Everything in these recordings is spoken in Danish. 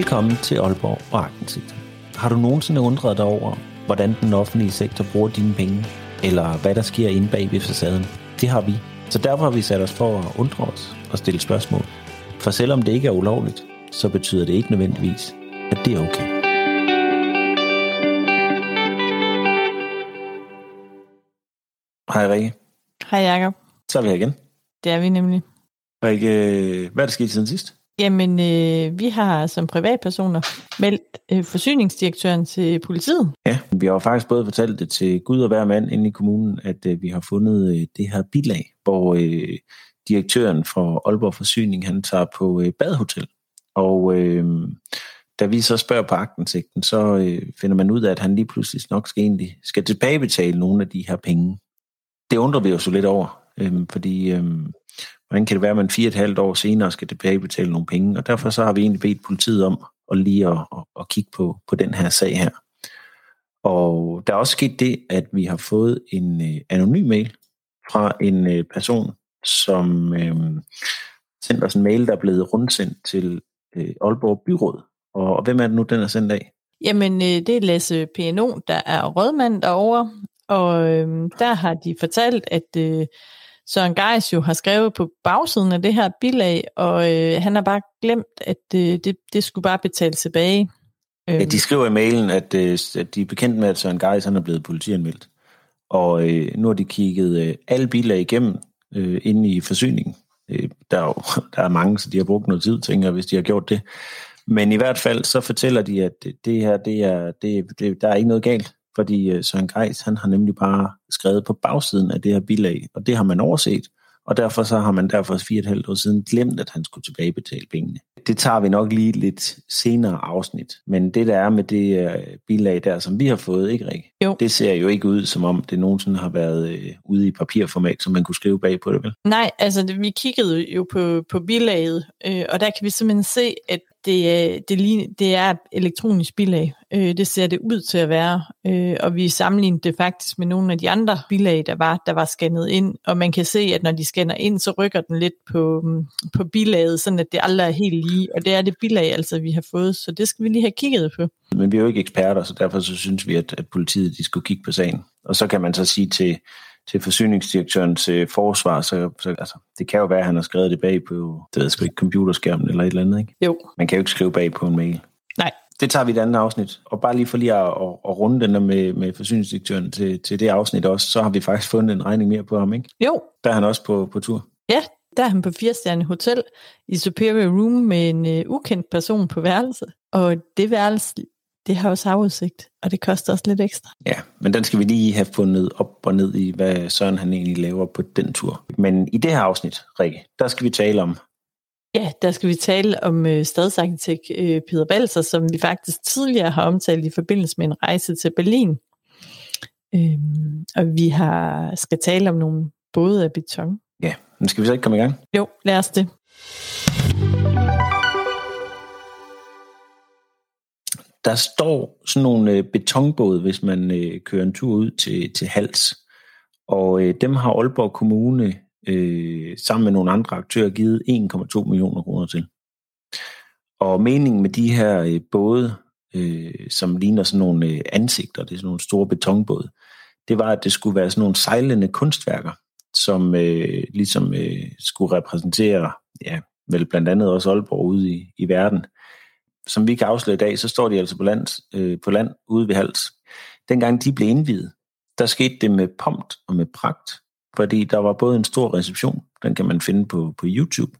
Velkommen til Aalborg og Agtensigt. Har du nogensinde undret dig over, hvordan den offentlige sektor bruger dine penge, eller hvad der sker inde bag ved facaden? Det har vi. Så derfor har vi sat os for at undre os og stille spørgsmål. For selvom det ikke er ulovligt, så betyder det ikke nødvendigvis, at det er okay. Hej Rikke. Hej Jacob. Så er vi her igen. Det er vi nemlig. Rikke, hvad er der sket siden sidst? Jamen, øh, vi har som privatpersoner meldt øh, forsyningsdirektøren til politiet. Ja, vi har jo faktisk både fortalt det til Gud og hver mand inde i kommunen, at øh, vi har fundet øh, det her bilag, hvor øh, direktøren for Aalborg Forsyning, han tager på øh, badhotel. Og øh, da vi så spørger på agtensigten, så øh, finder man ud af, at han lige pludselig nok skal, egentlig, skal tilbagebetale nogle af de her penge. Det undrer vi jo så lidt over, øh, fordi øh, hvordan kan det være, at man fire og et halvt år senere skal tilbagebetale nogle penge? Og derfor så har vi egentlig bedt politiet om at lige at, at, at kigge på, på den her sag her. Og der er også sket det, at vi har fået en øh, anonym mail fra en øh, person, som øh, sendte os en mail, der er blevet rundsendt til øh, Aalborg Byråd. Og, og hvem er det nu, den er sendt af? Jamen, øh, det er Lasse PNO, der er rådmand derovre, og øh, der har de fortalt, at øh, Søren Geis jo har skrevet på bagsiden af det her bilag, og øh, han har bare glemt, at øh, det, det skulle bare betales tilbage. Ja, de skriver i mailen, at, øh, at de er bekendt med, at Søren Geis han er blevet politianmeldt. Og øh, nu har de kigget øh, alle bilag igennem øh, inde i forsyningen. Øh, der, er jo, der er mange, så de har brugt noget tid, tænker jeg, hvis de har gjort det. Men i hvert fald så fortæller de, at det her, det er, det, det, der er ikke noget galt fordi øh, Søren Geis, han har nemlig bare skrevet på bagsiden af det her bilag, og det har man overset, og derfor så har man derfor fire og et halvt år siden glemt, at han skulle tilbagebetale pengene. Det tager vi nok lige lidt senere afsnit, men det der er med det uh, bilag der, som vi har fået, ikke Rik? Jo. Det ser jo ikke ud, som om det nogensinde har været uh, ude i papirformat, som man kunne skrive bag på det, vel? Nej, altså vi kiggede jo på, på bilaget, øh, og der kan vi simpelthen se, at det, det, det er elektronisk bilag. Øh, det ser det ud til at være. Øh, og vi sammenlignede det faktisk med nogle af de andre bilag, der var, der var scannet ind. Og man kan se, at når de scanner ind, så rykker den lidt på, mm, på bilaget, sådan at det aldrig er helt lige. Og det er det bilag, altså, vi har fået. Så det skal vi lige have kigget på. Men vi er jo ikke eksperter, så derfor så synes vi, at, at politiet de skulle kigge på sagen. Og så kan man så sige til til forsyningsdirektørens øh, forsvar, så, så altså, det kan jo være, at han har skrevet det bag på, det ved jeg ikke, computerskærmen eller et eller andet, ikke? Jo. Man kan jo ikke skrive bag på en mail. Det tager vi i et andet afsnit. Og bare lige for lige at, at, at runde den der med, med forsyningsdirektøren til, til det afsnit også, så har vi faktisk fundet en regning mere på ham, ikke? Jo. Der er han også på, på tur. Ja, der er han på firestjerne hotel i Superior Room med en uh, ukendt person på værelse. Og det værelse det har også havudsigt, og det koster også lidt ekstra. Ja, men den skal vi lige have fundet op og ned i, hvad Søren han egentlig laver på den tur. Men i det her afsnit, Rikke, der skal vi tale om... Ja, der skal vi tale om øh, stadsarkitekt øh, Peter Balser, som vi faktisk tidligere har omtalt i forbindelse med en rejse til Berlin. Øhm, og vi har skal tale om nogle både af beton. Ja, men skal vi så ikke komme i gang? Jo, lad os det. der står sådan nogle øh, betonbåde, hvis man øh, kører en tur ud til, til Hals. Og øh, dem har Aalborg Kommune øh, sammen med nogle andre aktører givet 1,2 millioner kroner til. Og meningen med de her øh, både, øh, som ligner sådan nogle øh, ansigter, det er sådan nogle store betonbåde, det var, at det skulle være sådan nogle sejlende kunstværker, som øh, ligesom øh, skulle repræsentere, ja, vel blandt andet også Aalborg ude i, i verden som vi kan afsløre i dag, så står de altså på land, øh, på land ude ved Hals. Dengang de blev indviet, der skete det med pompt og med pragt, fordi der var både en stor reception, den kan man finde på, på YouTube,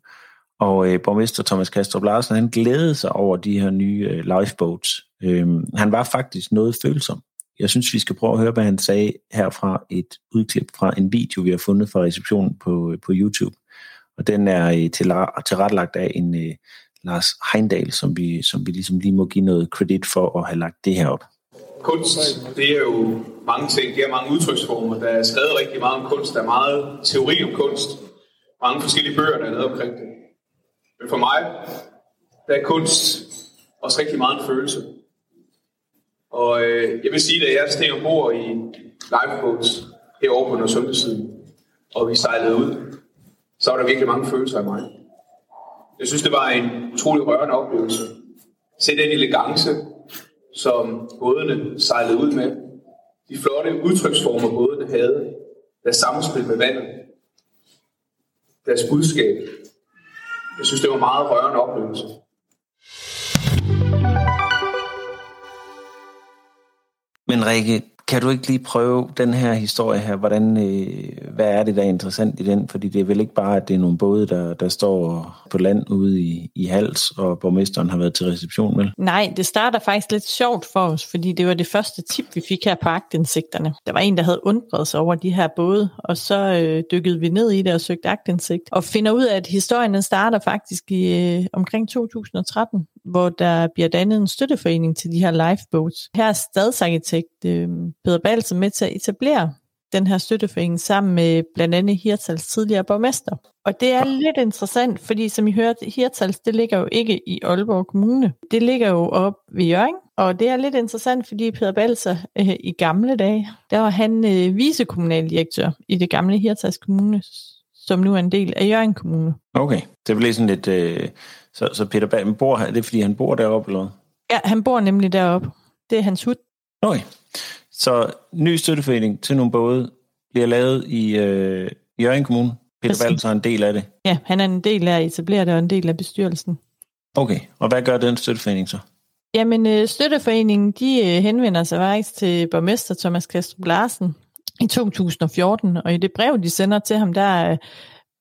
og øh, borgmester Thomas Kastrup Larsen, han glædede sig over de her nye øh, lifeboats. Øhm, han var faktisk noget følsom. Jeg synes, vi skal prøve at høre, hvad han sagde herfra et udklip fra en video, vi har fundet fra receptionen på, øh, på YouTube. Og den er øh, til, tilrettelagt af en, øh, Lars Heindal, som vi, som vi ligesom lige må give noget kredit for at have lagt det her op. Kunst, det er jo mange ting, det er mange udtryksformer. Der er skrevet rigtig meget om kunst, der er meget teori om kunst. Mange forskellige bøger, der er lavet omkring det. Men for mig, der er kunst også rigtig meget en følelse. Og øh, jeg vil sige, at jeg steg ombord i lifeboats herovre på Nordsundesiden, og vi sejlede ud, så var der virkelig mange følelser i mig. Jeg synes, det var en utrolig rørende oplevelse. Se den elegance, som bådene sejlede ud med. De flotte udtryksformer, bådene havde. Deres samspil med vandet. Deres budskab. Jeg synes, det var en meget rørende oplevelse. Men Rikke, kan du ikke lige prøve den her historie her? Hvordan, øh, hvad er det, der er interessant i den? Fordi det er vel ikke bare, at det er nogle både, der, der står på land ude i, i Hals, og borgmesteren har været til reception, vel? Nej, det starter faktisk lidt sjovt for os, fordi det var det første tip, vi fik her på agtindsigterne. Der var en, der havde undret sig over de her både, og så øh, dykkede vi ned i det og søgte agtindsigt, og finder ud af, at historien starter faktisk i øh, omkring 2013, hvor der bliver dannet en støtteforening til de her lifeboats. Her er stadsarkitekt øh, Peter Balsen med til at etablere den her støtteforening sammen med blandt andet Hirtals tidligere borgmester. Og det er lidt interessant, fordi som I hørte, Hirtals, det ligger jo ikke i Aalborg Kommune. Det ligger jo op ved Jørgen, og det er lidt interessant, fordi Peter Balser øh, i gamle dage, der var han øh, vicekommunaldirektør i det gamle Hirtals Kommune, som nu er en del af Jørgen Kommune. Okay, det bliver sådan lidt... Øh, så, så Peter Balser bor her, det er fordi han bor deroppe, eller? Ja, han bor nemlig deroppe. Det er hans hud. Okay. Så ny støtteforening til nogle både bliver lavet i øh, Jørgen Kommune. Peter Balser er en del af det. Ja, han er en del af at etablere det og en del af bestyrelsen. Okay, og hvad gør den støtteforening så? Jamen, øh, støtteforeningen, de øh, henvender sig faktisk til borgmester Thomas Kastrup Larsen i 2014, og i det brev, de sender til ham, der øh,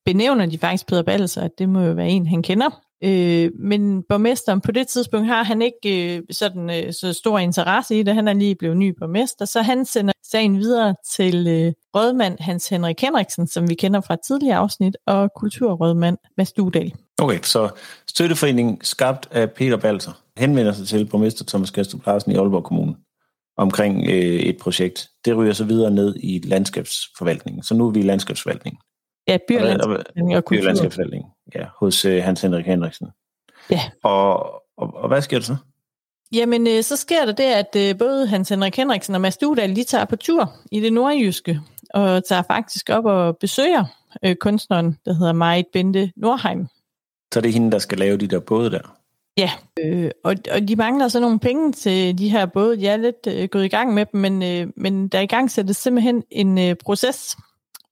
benævner de faktisk Peter Balser, at det må jo være en, han kender. Øh, men borgmesteren på det tidspunkt har han ikke øh, sådan øh, så stor interesse i det. Han er lige blevet ny borgmester, så han sender sagen videre til øh, rådmand Hans Henrik Henriksen, som vi kender fra tidligere afsnit, og kulturrådmand Mads Dudal. Okay, så støtteforeningen skabt af Peter Balser henvender sig til borgmester Thomas Kastrup Larsen i Aalborg Kommune omkring øh, et projekt. Det ryger så videre ned i landskabsforvaltningen. Så nu er vi i landskabsforvaltningen. Ja, byerlandskabsforvaltning og kultur. Byerlandskabsforvaltning, ja, hos øh, Hans Henrik Henriksen. Ja. Og, og, og hvad sker der så? Jamen, øh, så sker der det, at øh, både Hans Henrik Henriksen og Mads Dudal, de tager på tur i det nordjyske, og tager faktisk op og besøger øh, kunstneren, der hedder Marit Bente Nordheim. Så det er hende, der skal lave de der både der? Ja, øh, og, og de mangler så nogle penge til de her både. De er lidt øh, gået i gang med dem, men, øh, men der i gang sættes simpelthen en øh, proces,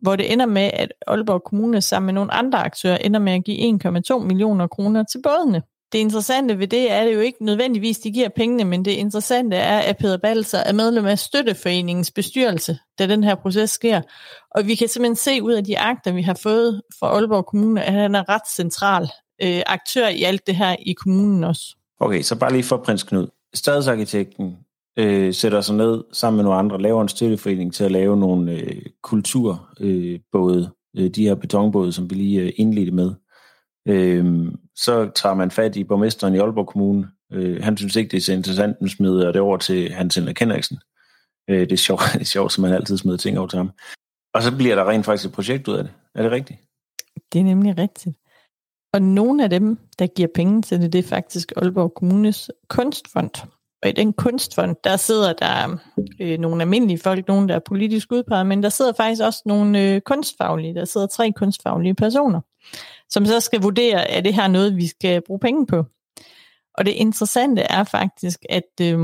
hvor det ender med, at Aalborg Kommune sammen med nogle andre aktører ender med at give 1,2 millioner kroner til bådene. Det interessante ved det er det jo ikke nødvendigvis, de giver pengene, men det interessante er, at Peter Balser er medlem af Støtteforeningens bestyrelse, da den her proces sker. Og vi kan simpelthen se ud af de akter, vi har fået fra Aalborg Kommune, at han er ret central øh, aktør i alt det her i kommunen også. Okay, så bare lige for prins Knud. Stadsarkitekten øh, sætter sig ned sammen med nogle andre, laver en støtteforening til at lave nogle øh, kulturbåde, øh, øh, de her betonbåde, som vi lige øh, indledte med. Øh, så tager man fat i borgmesteren i Aalborg Kommune. Øh, han synes ikke, det er så interessant, nu smider det over til Hans Henrik Henriksen. Øh, det, er sjovt, det er sjovt, som man altid smider ting over til ham. Og så bliver der rent faktisk et projekt ud af det. Er det rigtigt? Det er nemlig rigtigt. Og nogle af dem, der giver penge til det, det er faktisk Aalborg Kommunes kunstfond. Og i den kunstfond, der sidder der øh, nogle almindelige folk, nogle der er politisk udpeget, men der sidder faktisk også nogle øh, kunstfaglige, der sidder tre kunstfaglige personer, som så skal vurdere, er det her noget, vi skal bruge penge på. Og det interessante er faktisk, at øh,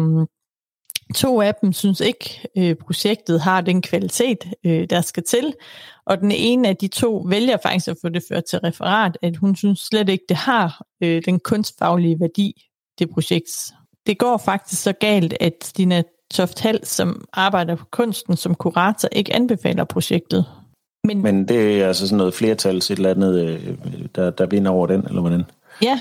to af dem synes ikke, øh, projektet har den kvalitet, øh, der skal til. Og den ene af de to vælger faktisk at få det ført til referat, at hun synes slet ikke, det har øh, den kunstfaglige værdi, det projekt det går faktisk så galt, at Stina Toft Hals, som arbejder på kunsten som kurator, ikke anbefaler projektet. Men, Men det er altså sådan noget flertal et eller andet, øh, der, der vinder over den, eller hvordan? Ja,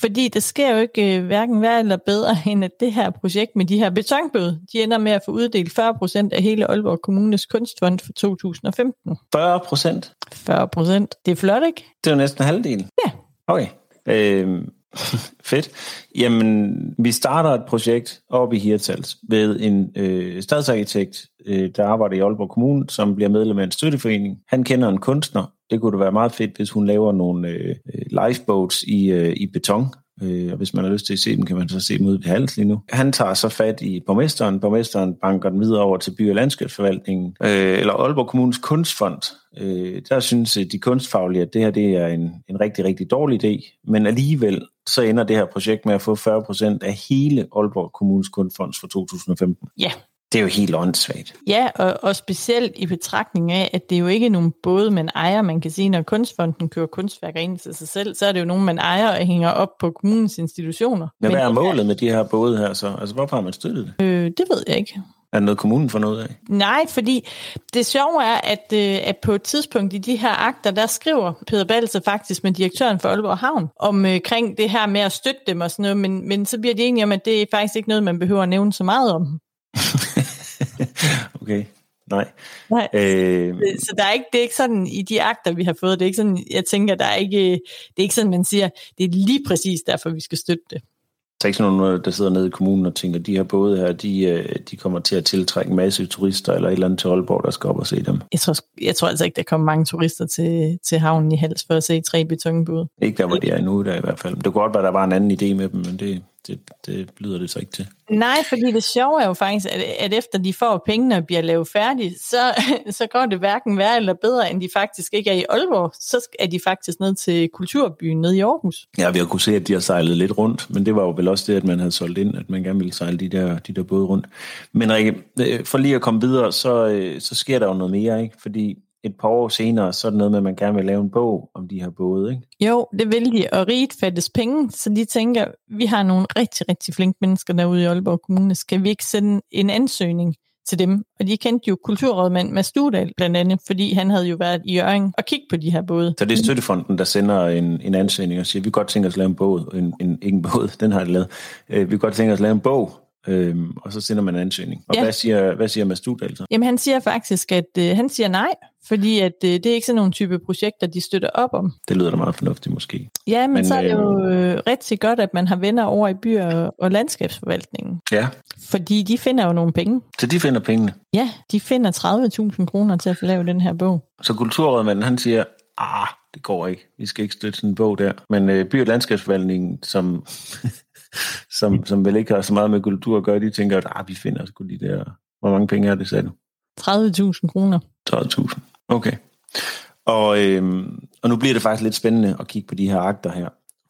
fordi det sker jo ikke øh, hverken værre eller bedre, end at det her projekt med de her betonbøde, de ender med at få uddelt 40 procent af hele Aalborg Kommunes kunstfond for 2015. 40 procent? 40 procent. Det er flot, ikke? Det er jo næsten halvdelen. Ja. Okay. Øh, Fedt. Jamen, vi starter et projekt op i Hirtals ved en øh, stadsarkitekt, øh, der arbejder i Aalborg Kommune, som bliver medlem af en støtteforening. Han kender en kunstner. Det kunne da være meget fedt, hvis hun laver nogle øh, lifeboats i, øh, i beton. øh, og hvis man har lyst til at se dem, kan man så se dem ude ved Hals lige nu. Han tager så fat i borgmesteren. Borgmesteren banker den videre over til by- og landskabsforvaltningen, øh, eller Aalborg Kommunes kunstfond. Øh, der synes øh, de kunstfaglige, at det her det er en, en rigtig, rigtig dårlig idé, men alligevel så ender det her projekt med at få 40% af hele Aalborg Kommunes kunstfonds for 2015. Ja, det er jo helt åndssvagt. Ja, og, og specielt i betragtning af, at det er jo ikke nogen både, man ejer. Man kan sige, når kunstfonden kører kunstværker ind til sig selv, så er det jo nogen, man ejer og hænger op på kommunens institutioner. Men hvad er det målet med de her både her så? Altså, hvorfor har man støttet det? Øh, det ved jeg ikke. Er det noget, kommunen får noget af? Nej, fordi det sjove er, at, øh, at på et tidspunkt i de her akter, der skriver Peter Balse faktisk med direktøren for Aalborg Havn omkring det her med at støtte dem og sådan noget, men, men så bliver de enige om, at det er faktisk ikke noget, man behøver at nævne så meget om. okay, nej. Nej. Øh, Så der er ikke, det er ikke sådan, i de akter, vi har fået, det er ikke sådan, jeg tænker, der er ikke, det er ikke sådan, man siger, det er lige præcis derfor, vi skal støtte det. der er ikke sådan nogen, der sidder nede i kommunen og tænker, de her både her, de, øh, de kommer til at tiltrække en masse turister eller et eller andet til Aalborg, der skal op og se dem. Jeg tror, jeg tror altså ikke, der kommer mange turister til, til havnen i Hals for at se tre betonbåde. Ikke der, hvor de er nu, der i hvert fald. Det kunne godt være, der var en anden idé med dem, men det, det, det lyder det så ikke til. Nej, fordi det sjove er jo faktisk, at, at efter de får pengene og bliver lavet færdige, så, så går det hverken værre eller bedre, end de faktisk ikke er i Aalborg. Så er de faktisk ned til Kulturbyen nede i Aarhus. Ja, vi har kunnet se, at de har sejlet lidt rundt, men det var jo vel også det, at man havde solgt ind, at man gerne ville sejle de der, de der både rundt. Men Rikke, øh, for lige at komme videre, så, øh, så sker der jo noget mere, ikke? Fordi et par år senere, så er det noget med, at man gerne vil lave en bog om de her både, ikke? Jo, det vil de, og rigt fattes penge, så de tænker, vi har nogle rigtig, rigtig flinke mennesker derude i Aalborg Kommune, skal vi ikke sende en ansøgning til dem? Og de kendte jo kulturrådmand Mads Studal blandt andet, fordi han havde jo været i Jørgen og kigge på de her både. Så det er Støttefonden, der sender en, en ansøgning og siger, vi godt tænke os at lave en bog, en, en, ikke en båd, den har jeg lavet, øh, vi godt tænke os at lave en bog, øhm, og så sender man en ansøgning. Og Ja. hvad siger, hvad siger Mads Studal så? Jamen han siger faktisk, at øh, han siger nej, fordi at, øh, det er ikke sådan nogle type projekter, de støtter op om. Det lyder da meget fornuftigt måske. Ja, men, men så er det jo øh, rigtig godt, at man har venner over i byer og, og landskabsforvaltningen. Ja, Fordi de finder jo nogle penge. så de finder pengene. Ja, de finder 30.000 kroner til at få lavet den her bog. Så kulturrådmanden, han siger, ah, det går ikke. Vi skal ikke støtte sådan en bog der. Men øh, by- og landskabsforvaltningen, som, som, som vel ikke har så meget med kultur at gøre, de tænker, at ah, vi finder sgu de der... Hvor mange penge er det, sagde du? 30.000 kroner. 30.000. Okay. Og, øhm, og nu bliver det faktisk lidt spændende at kigge på de her akter her,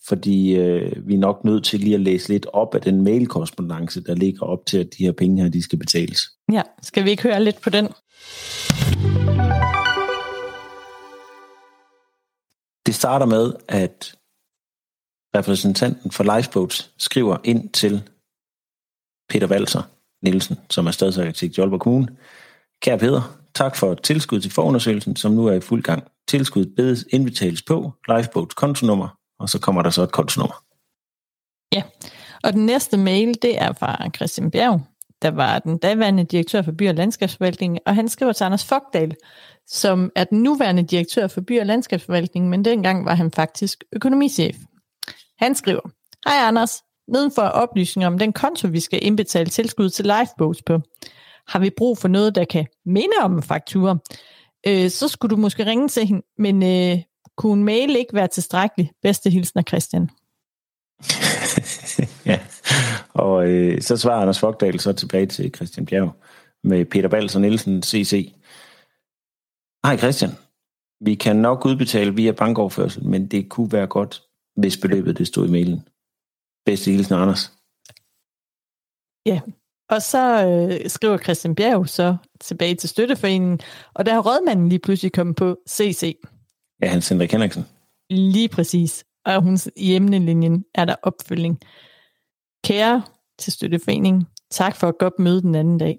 fordi øh, vi er nok nødt til lige at læse lidt op af den mailkorrespondence, der ligger op til, at de her penge her, de skal betales. Ja, skal vi ikke høre lidt på den? Det starter med, at repræsentanten for Lifeboats skriver ind til Peter Valser Nielsen, som er stadsarkitekt i Aalborg Kommune. Kære Peter, tak for tilskud til forundersøgelsen, som nu er i fuld gang. Tilskuddet bedes indbetales på Lifeboats kontonummer, og så kommer der så et kontonummer. Ja, og den næste mail, det er fra Christian Bjerg, der var den daværende direktør for by- og landskabsforvaltningen, og han skriver til Anders Fogdal, som er den nuværende direktør for by- og landskabsforvaltningen, men dengang var han faktisk økonomichef. Han skriver, Hej Anders, nedenfor oplysninger om den konto, vi skal indbetale tilskud til Lifeboats på. Har vi brug for noget, der kan minde om en faktura? Øh, så skulle du måske ringe til hende, men øh, kunne en mail ikke være tilstrækkelig? Bedste hilsen af Christian. ja. Og øh, så svarer Anders Fogdal så tilbage til Christian Bjerg med Peter Balser Nielsen, CC. Hej Christian, vi kan nok udbetale via bankoverførsel, men det kunne være godt, hvis beløbet det stod i mailen. Bedste hilsen, Anders. Ja, og så øh, skriver Christian Bjerg så tilbage til støtteforeningen, og der er rådmanden lige pludselig kommet på CC. Ja, Hans Henrik Henriksen. Lige præcis. Og hun, i emnelinjen er der opfølging. Kære til støtteforeningen, tak for et godt møde den anden dag.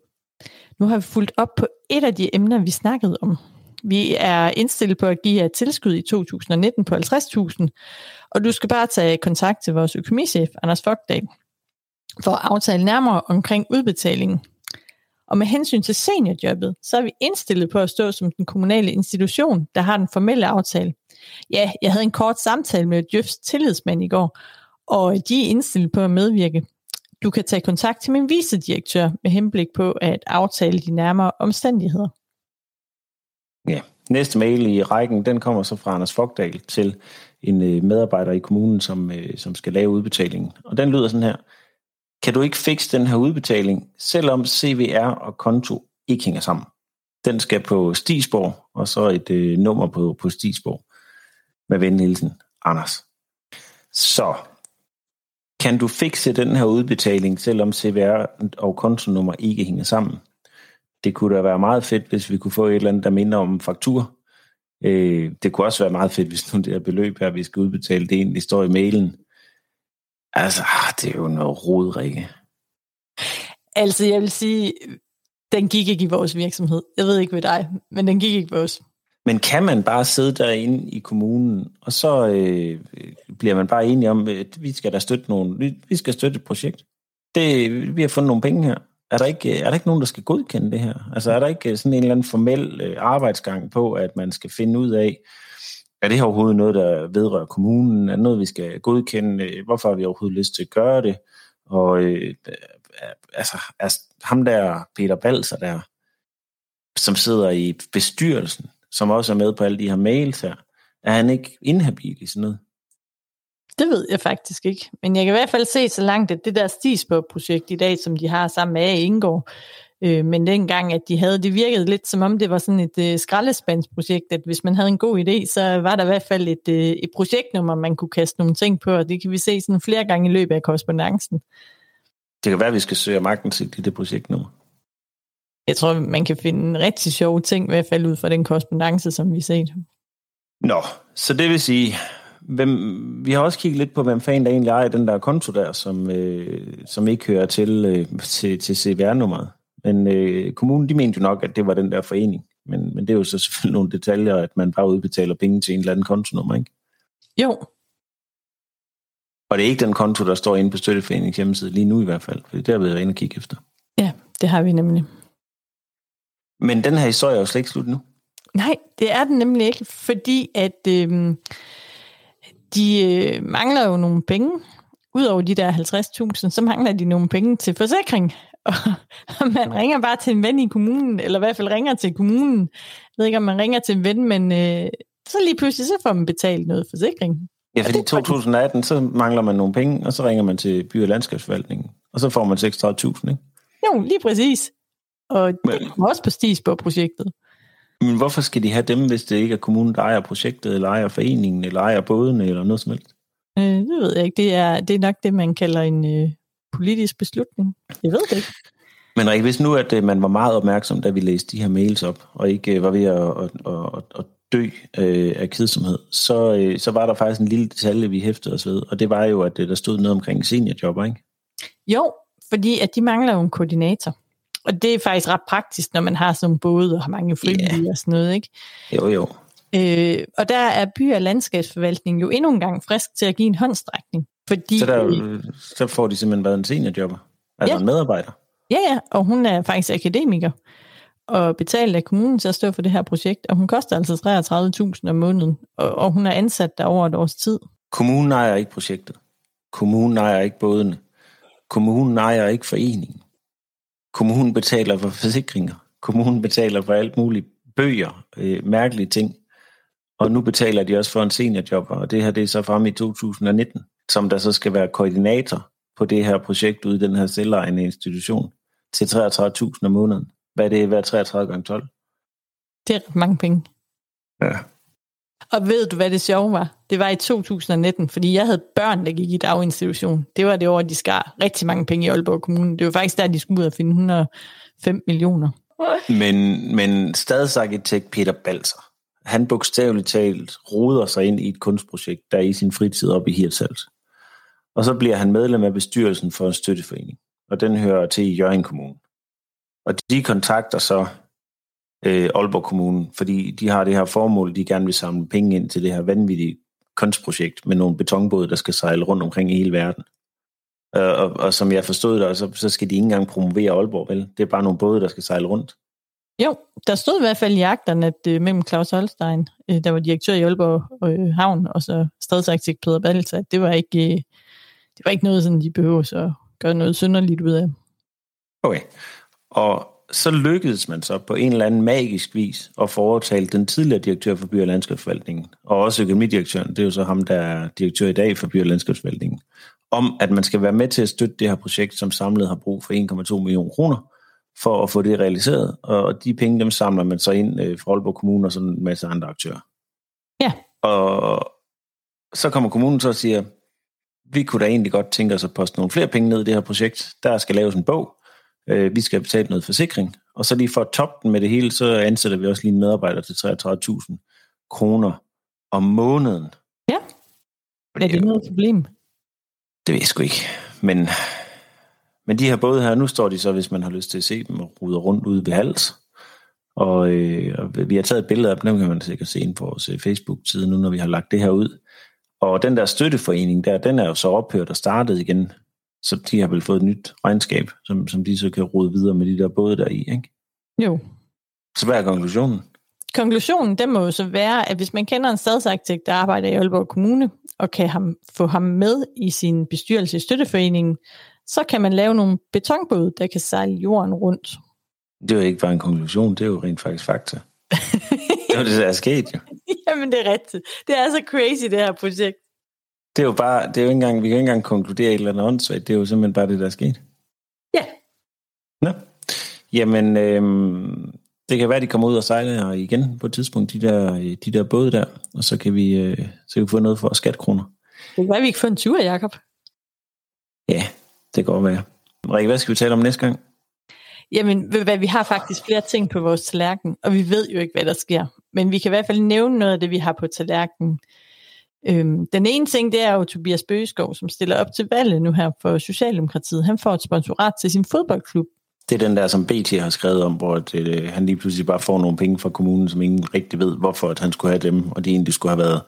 Nu har vi fulgt op på et af de emner, vi snakkede om. Vi er indstillet på at give jer tilskud i 2019 på 50.000, og du skal bare tage kontakt til vores økonomichef, Anders Fogdag, for at aftale nærmere omkring udbetalingen. Og med hensyn til seniorjobbet, så er vi indstillet på at stå som den kommunale institution, der har den formelle aftale. Ja, jeg havde en kort samtale med Jøfs tillidsmand i går, og de er indstillet på at medvirke. Du kan tage kontakt til min vicedirektør med henblik på at aftale de nærmere omstændigheder. Ja. Næste mail i rækken, den kommer så fra Anders Fogdal til en øh, medarbejder i kommunen, som, øh, som skal lave udbetalingen. Og den lyder sådan her. Kan du ikke fikse den her udbetaling, selvom CVR og konto ikke hænger sammen? Den skal på Stisborg, og så et øh, nummer på, på Stisborg. Med venlig hilsen, Anders. Så, kan du fikse den her udbetaling, selvom CVR og kontonummer ikke hænger sammen? Det kunne da være meget fedt, hvis vi kunne få et eller andet, der minder om faktur. Øh, det kunne også være meget fedt, hvis nu det her beløb her, vi skal udbetale, det egentlig står i mailen. Altså, ah, det er jo noget rod, Rikke. Altså, jeg vil sige, den gik ikke i vores virksomhed. Jeg ved ikke ved dig, men den gik ikke i vores. Men kan man bare sidde derinde i kommunen, og så øh, bliver man bare enige om, at vi skal da støtte nogen, vi, vi skal støtte et projekt. Det, vi har fundet nogle penge her. Er der, ikke, er der ikke nogen, der skal godkende det her? Altså er der ikke sådan en eller anden formel øh, arbejdsgang på, at man skal finde ud af, er det her overhovedet noget, der vedrører kommunen? Er det noget, vi skal godkende? Øh, hvorfor har vi overhovedet lyst til at gøre det? Og øh, øh altså, altså, ham der, Peter Balser der, som sidder i bestyrelsen, som også er med på alle de her mails her, er han ikke inhabil i sådan noget? Det ved jeg faktisk ikke. Men jeg kan i hvert fald se så langt, at det der Stisborg-projekt i dag, som de har sammen med A. Indgår, øh, men dengang, at de havde, det virkede lidt som om, det var sådan et øh, skraldespandsprojekt, at hvis man havde en god idé, så var der i hvert fald et, øh, et projektnummer, man kunne kaste nogle ting på, og det kan vi se sådan flere gange i løbet af korrespondancen. Det kan være, at vi skal søge magten i det projektnummer. Jeg tror, man kan finde rigtig sjove ting, i hvert fald ud fra den korrespondence, som vi set. Nå, så det vil sige, hvem, vi har også kigget lidt på, hvem fanden der egentlig ejer den der konto der, som, øh, som ikke hører til, øh, til, til CVR-nummeret. Men øh, kommunen, de mente jo nok, at det var den der forening. Men, men det er jo så selvfølgelig nogle detaljer, at man bare udbetaler penge til en eller anden kontonummer, ikke? Jo. Og det er ikke den konto, der står inde på Støtteforeningens hjemmeside lige nu i hvert fald, for det der, vi er inde og kigge efter. Ja, det har vi nemlig. Men den her historie er jo slet ikke slut nu. Nej, det er den nemlig ikke, fordi at øh, de øh, mangler jo nogle penge. Udover de der 50.000, så mangler de nogle penge til forsikring. Og, og man ringer bare til en ven i kommunen, eller i hvert fald ringer til kommunen. Jeg ved ikke, om man ringer til en ven, men øh, så lige pludselig så får man betalt noget forsikring. Ja, fordi i 2018, så mangler man nogle penge, og så ringer man til by- og landskabsforvaltningen, og så får man 36.000, ikke? Jo, lige præcis. Og det kommer også på stis på projektet. Men hvorfor skal de have dem, hvis det ikke er kommunen, der ejer projektet, eller ejer foreningen, eller ejer bådene, eller noget som helst? Øh, det ved jeg ikke. Det er, det er nok det, man kalder en øh, politisk beslutning. Jeg ved det ikke. Men Rik, hvis nu, at øh, man var meget opmærksom, da vi læste de her mails op, og ikke øh, var ved at, at, at, at dø øh, af kedsomhed, så, øh, så var der faktisk en lille detalje, vi hæftede os ved, og det var jo, at øh, der stod noget omkring seniorjobber, ikke? Jo, fordi at de mangler jo en koordinator. Og det er faktisk ret praktisk, når man har sådan en båd og har mange frivillige yeah. og sådan noget, ikke? Jo, jo. Øh, og der er by- og landskabsforvaltningen jo endnu en gang frisk til at give en håndstrækning. Fordi, så, der, så får de simpelthen været en seniorjobber? Altså ja. en medarbejder? Ja, ja, og hun er faktisk akademiker og betalt af kommunen til at stå for det her projekt, og hun koster altså 33.000 om måneden, og, og hun er ansat der over et års tid. Kommunen ejer ikke projektet. Kommunen ejer ikke bådene. Kommunen ejer ikke foreningen. Kommunen betaler for forsikringer. Kommunen betaler for alt muligt bøger, øh, mærkelige ting. Og nu betaler de også for en seniorjob, og det her det er så frem i 2019, som der så skal være koordinator på det her projekt ude i den her selvejende institution til 33.000 om måneden. Hvad er det hver 33 gange 12? Det er mange penge. Ja. Og ved du, hvad det sjove var? Det var i 2019, fordi jeg havde børn, der gik i daginstitution. Det var det år, de skar rigtig mange penge i Aalborg Kommune. Det var faktisk der, de skulle ud og finde 105 millioner. Men, men stadsarkitekt Peter Balser, han bogstaveligt talt roder sig ind i et kunstprojekt, der er i sin fritid op i Hirtshals. Og så bliver han medlem af bestyrelsen for en støtteforening, og den hører til i Jørgen Kommune. Og de kontakter så øh, Aalborg Kommune, fordi de har det her formål, de gerne vil samle penge ind til det her vanvittige kunstprojekt med nogle betonbåde, der skal sejle rundt omkring i hele verden. Øh, og, og som jeg forstod det, så, så skal de ikke engang promovere Aalborg, vel? Det er bare nogle både, der skal sejle rundt. Jo, der stod i hvert fald i akterne, at øh, mellem Claus Holstein, øh, der var direktør i Aalborg øh, Havn, og så stadsarkitekt Peter Balsa, at det var ikke, øh, det var ikke noget, sådan, de behøver så gøre noget synderligt ud af. Okay, og så lykkedes man så på en eller anden magisk vis at foretale den tidligere direktør for By- og Landskabsforvaltningen, og også økonomidirektøren, det er jo så ham, der er direktør i dag for By- og Landskabsforvaltningen, om at man skal være med til at støtte det her projekt, som samlet har brug for 1,2 millioner kroner, for at få det realiseret, og de penge, dem samler man så ind øh, fra Aalborg Kommune og sådan en masse andre aktører. Ja. Og så kommer kommunen så og siger, vi kunne da egentlig godt tænke os at poste nogle flere penge ned i det her projekt. Der skal laves en bog. Øh, vi skal betale noget forsikring. Og så lige for at toppe den med det hele, så ansætter vi også lige en medarbejder til 33.000 kroner om måneden. Ja. Er det noget problem? Det ved jeg sgu ikke. Men, men de her både her, nu står de så, hvis man har lyst til at se dem, og ruder rundt ude ved hals. Og, øh, og vi har taget et billede af dem, dem kan man sikkert se ind på vores øh, Facebook-side nu, når vi har lagt det her ud. Og den der støtteforening der, den er jo så ophørt og startet igen. Så de har vel fået et nyt regnskab, som, som de så kan rode videre med de der både der i, ikke? Jo. Så hvad er konklusionen? Konklusionen, den må jo så være, at hvis man kender en stadsarkitekt, der arbejder i Aalborg Kommune, og kan ham, få ham med i sin bestyrelse i støtteforeningen, så kan man lave nogle betonbåde, der kan sejle jorden rundt. Det er jo ikke bare en konklusion, det er jo rent faktisk fakta. det var det, der er sket jo. Jamen, det er rigtigt. Det er så crazy, det her projekt. Det er jo bare, det er jo ikke engang, vi kan ikke engang konkludere et eller andet åndssvagt, det er jo simpelthen bare det, der er sket. Ja. Nå. Jamen, øhm, det kan være, at de kommer ud og sejler her igen på et tidspunkt, de der, de der både der, og så kan vi, øh, så kan vi få noget for skatkroner. Det kan være, vi ikke får en tur, Jacob. Ja, det går være. Rikke, hvad skal vi tale om næste gang? Jamen, ved hvad, vi har faktisk flere ting på vores tallerken, og vi ved jo ikke, hvad der sker. Men vi kan i hvert fald nævne noget af det, vi har på tallerkenen. Øhm, den ene ting, det er jo Tobias Bøgeskov, som stiller op til valget nu her for Socialdemokratiet. Han får et sponsorat til sin fodboldklub. Det er den der, som BT har skrevet om, hvor det, øh, han lige pludselig bare får nogle penge fra kommunen, som ingen rigtig ved, hvorfor at han skulle have dem, og de egentlig skulle have været,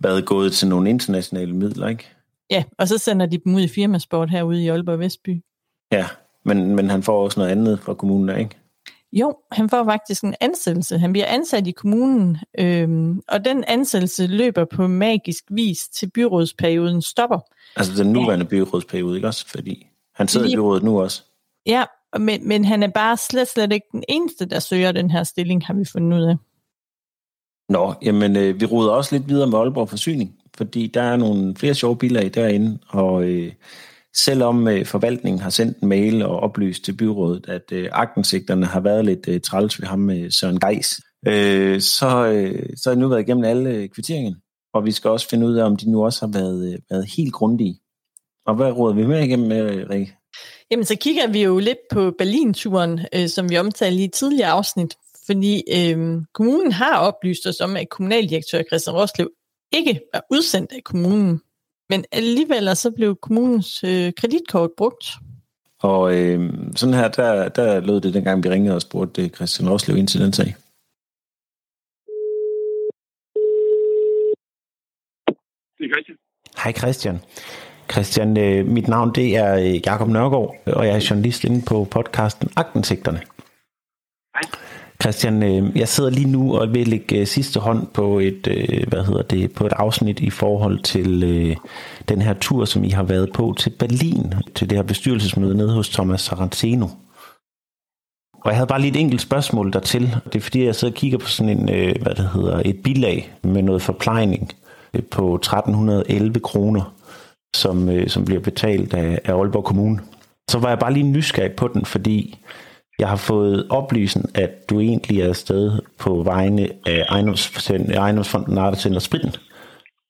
været gået til nogle internationale midler, ikke? Ja, og så sender de dem ud i firmasport herude i Aalborg Vestby. Ja, men, men han får også noget andet fra kommunen, ikke? Jo, han får faktisk en ansættelse. Han bliver ansat i kommunen, øhm, og den ansættelse løber på magisk vis til byrådsperioden stopper. Altså den nuværende byrådsperiode, ikke også? Fordi han sidder Lige... i byrådet nu også. Ja, men, men han er bare slet, slet ikke den eneste, der søger den her stilling, har vi fundet ud af. Nå, jamen øh, vi ruder også lidt videre med Aalborg Forsyning, fordi der er nogle flere sjove bilag derinde, og øh, selvom øh, forvaltningen har sendt en mail og oplyst til byrådet, at øh, agtensigterne har været lidt øh, træls ved ham med Søren Geis, øh, så, øh, så har jeg nu været igennem alle øh, kvitteringerne, og vi skal også finde ud af, om de nu også har været, øh, været helt grundige. Og hvad råder vi med igennem med, øh, Rikke? Jamen, så kigger vi jo lidt på Berlin-turen, øh, som vi omtalte i tidligere afsnit, fordi øh, kommunen har oplyst os om, at kommunaldirektør Christian Roslev ikke er udsendt af kommunen. Men alligevel så blev kommunens øh, kreditkort brugt. Og øh, sådan her, der, der lød det dengang, vi ringede og spurgte øh, Christian Roslev ind til den sag. Det er Christian. Hej Christian. Christian, øh, mit navn det er øh, Jakob Nørgaard, og jeg er journalist inde på podcasten Agtensigterne. Hej. Christian, øh, jeg sidder lige nu og vil lægge øh, sidste hånd på et, øh, hvad hedder det, på et afsnit i forhold til øh, den her tur, som I har været på til Berlin, til det her bestyrelsesmøde nede hos Thomas Saranteno. Og jeg havde bare lige et enkelt spørgsmål dertil. Det er fordi, jeg sidder og kigger på sådan en, hvad det hedder, et bilag med noget forplejning på 1311 kroner som, øh, som bliver betalt af, af Aalborg Kommune. Så var jeg bare lige nysgerrig på den, fordi jeg har fået oplysen, at du egentlig er afsted på vegne af ejendomsfonden Artesen og Spritten.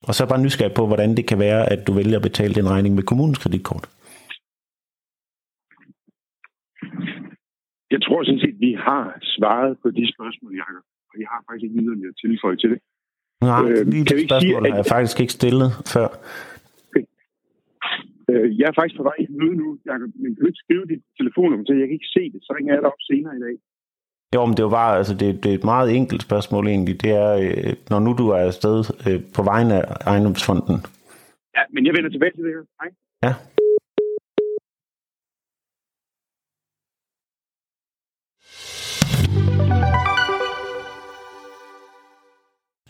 Og så er jeg bare nysgerrig på, hvordan det kan være, at du vælger at betale den regning med kommunens kreditkort. Jeg tror sådan set, vi har svaret på de spørgsmål, Jacob. Og jeg har faktisk ikke yderligere tilføje til det. Nej, øh, lige det spørgsmål sige, at... har jeg faktisk ikke stillet før. Øh, jeg er faktisk på vej i møde nu, Jacob, men kan du ikke skrive dit telefonnummer til? Jeg kan ikke se det, så ringer jeg dig op senere i dag. Jo, men det er jo bare, altså det, det er et meget enkelt spørgsmål egentlig. Det er, øh, når nu du er afsted øh, på vegne af ejendomsfonden. Ja, men jeg vender tilbage til det her. Hej. Ja.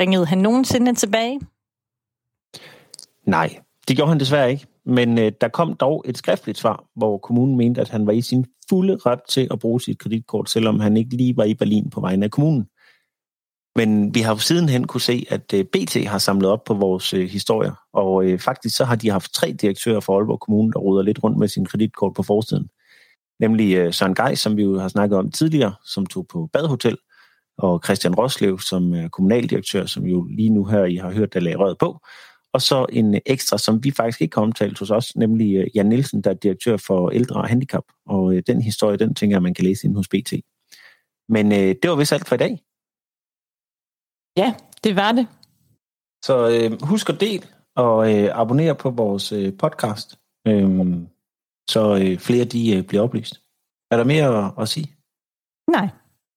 Ringede han nogensinde tilbage? Nej, det gjorde han desværre ikke, men øh, der kom dog et skriftligt svar, hvor kommunen mente, at han var i sin fulde ret til at bruge sit kreditkort, selvom han ikke lige var i Berlin på vegne af kommunen. Men vi har jo sidenhen kunne se, at øh, BT har samlet op på vores øh, historier, og øh, faktisk så har de haft tre direktører for Aalborg Kommune, der ruder lidt rundt med sin kreditkort på forsiden. Nemlig øh, Søren Geis, som vi jo har snakket om tidligere, som tog på Badhotel, og Christian Roslev, som er kommunaldirektør, som jo lige nu her I har hørt, der lagde røret på. Og så en ekstra, som vi faktisk ikke har omtalt hos os, nemlig øh, Jan Nielsen, der er direktør for ældre og handicap. Og øh, den historie, den tænker jeg, man kan læse ind hos BT. Men øh, det var vist alt for i dag. Ja, det var det. Så øh, husk at del og øh, abonnere på vores øh, podcast, øh, så øh, flere de øh, bliver oplyst. Er der mere at, at sige? Nej,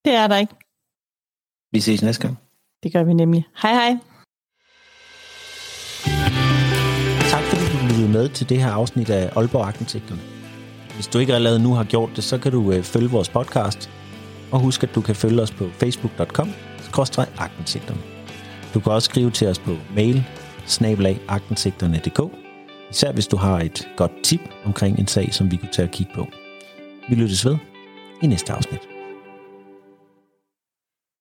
det er der ikke. Vi ses næste gang. Det gør vi nemlig. Hej hej. Med til det her afsnit af Aalborg Arkitekterne. Hvis du ikke allerede nu har gjort det, så kan du øh, følge vores podcast. Og husk, at du kan følge os på facebook.com arkitekterne. Du kan også skrive til os på mail snabelagagtindsigterne.dk især hvis du har et godt tip omkring en sag, som vi kunne tage at kigge på. Vi lyttes ved i næste afsnit.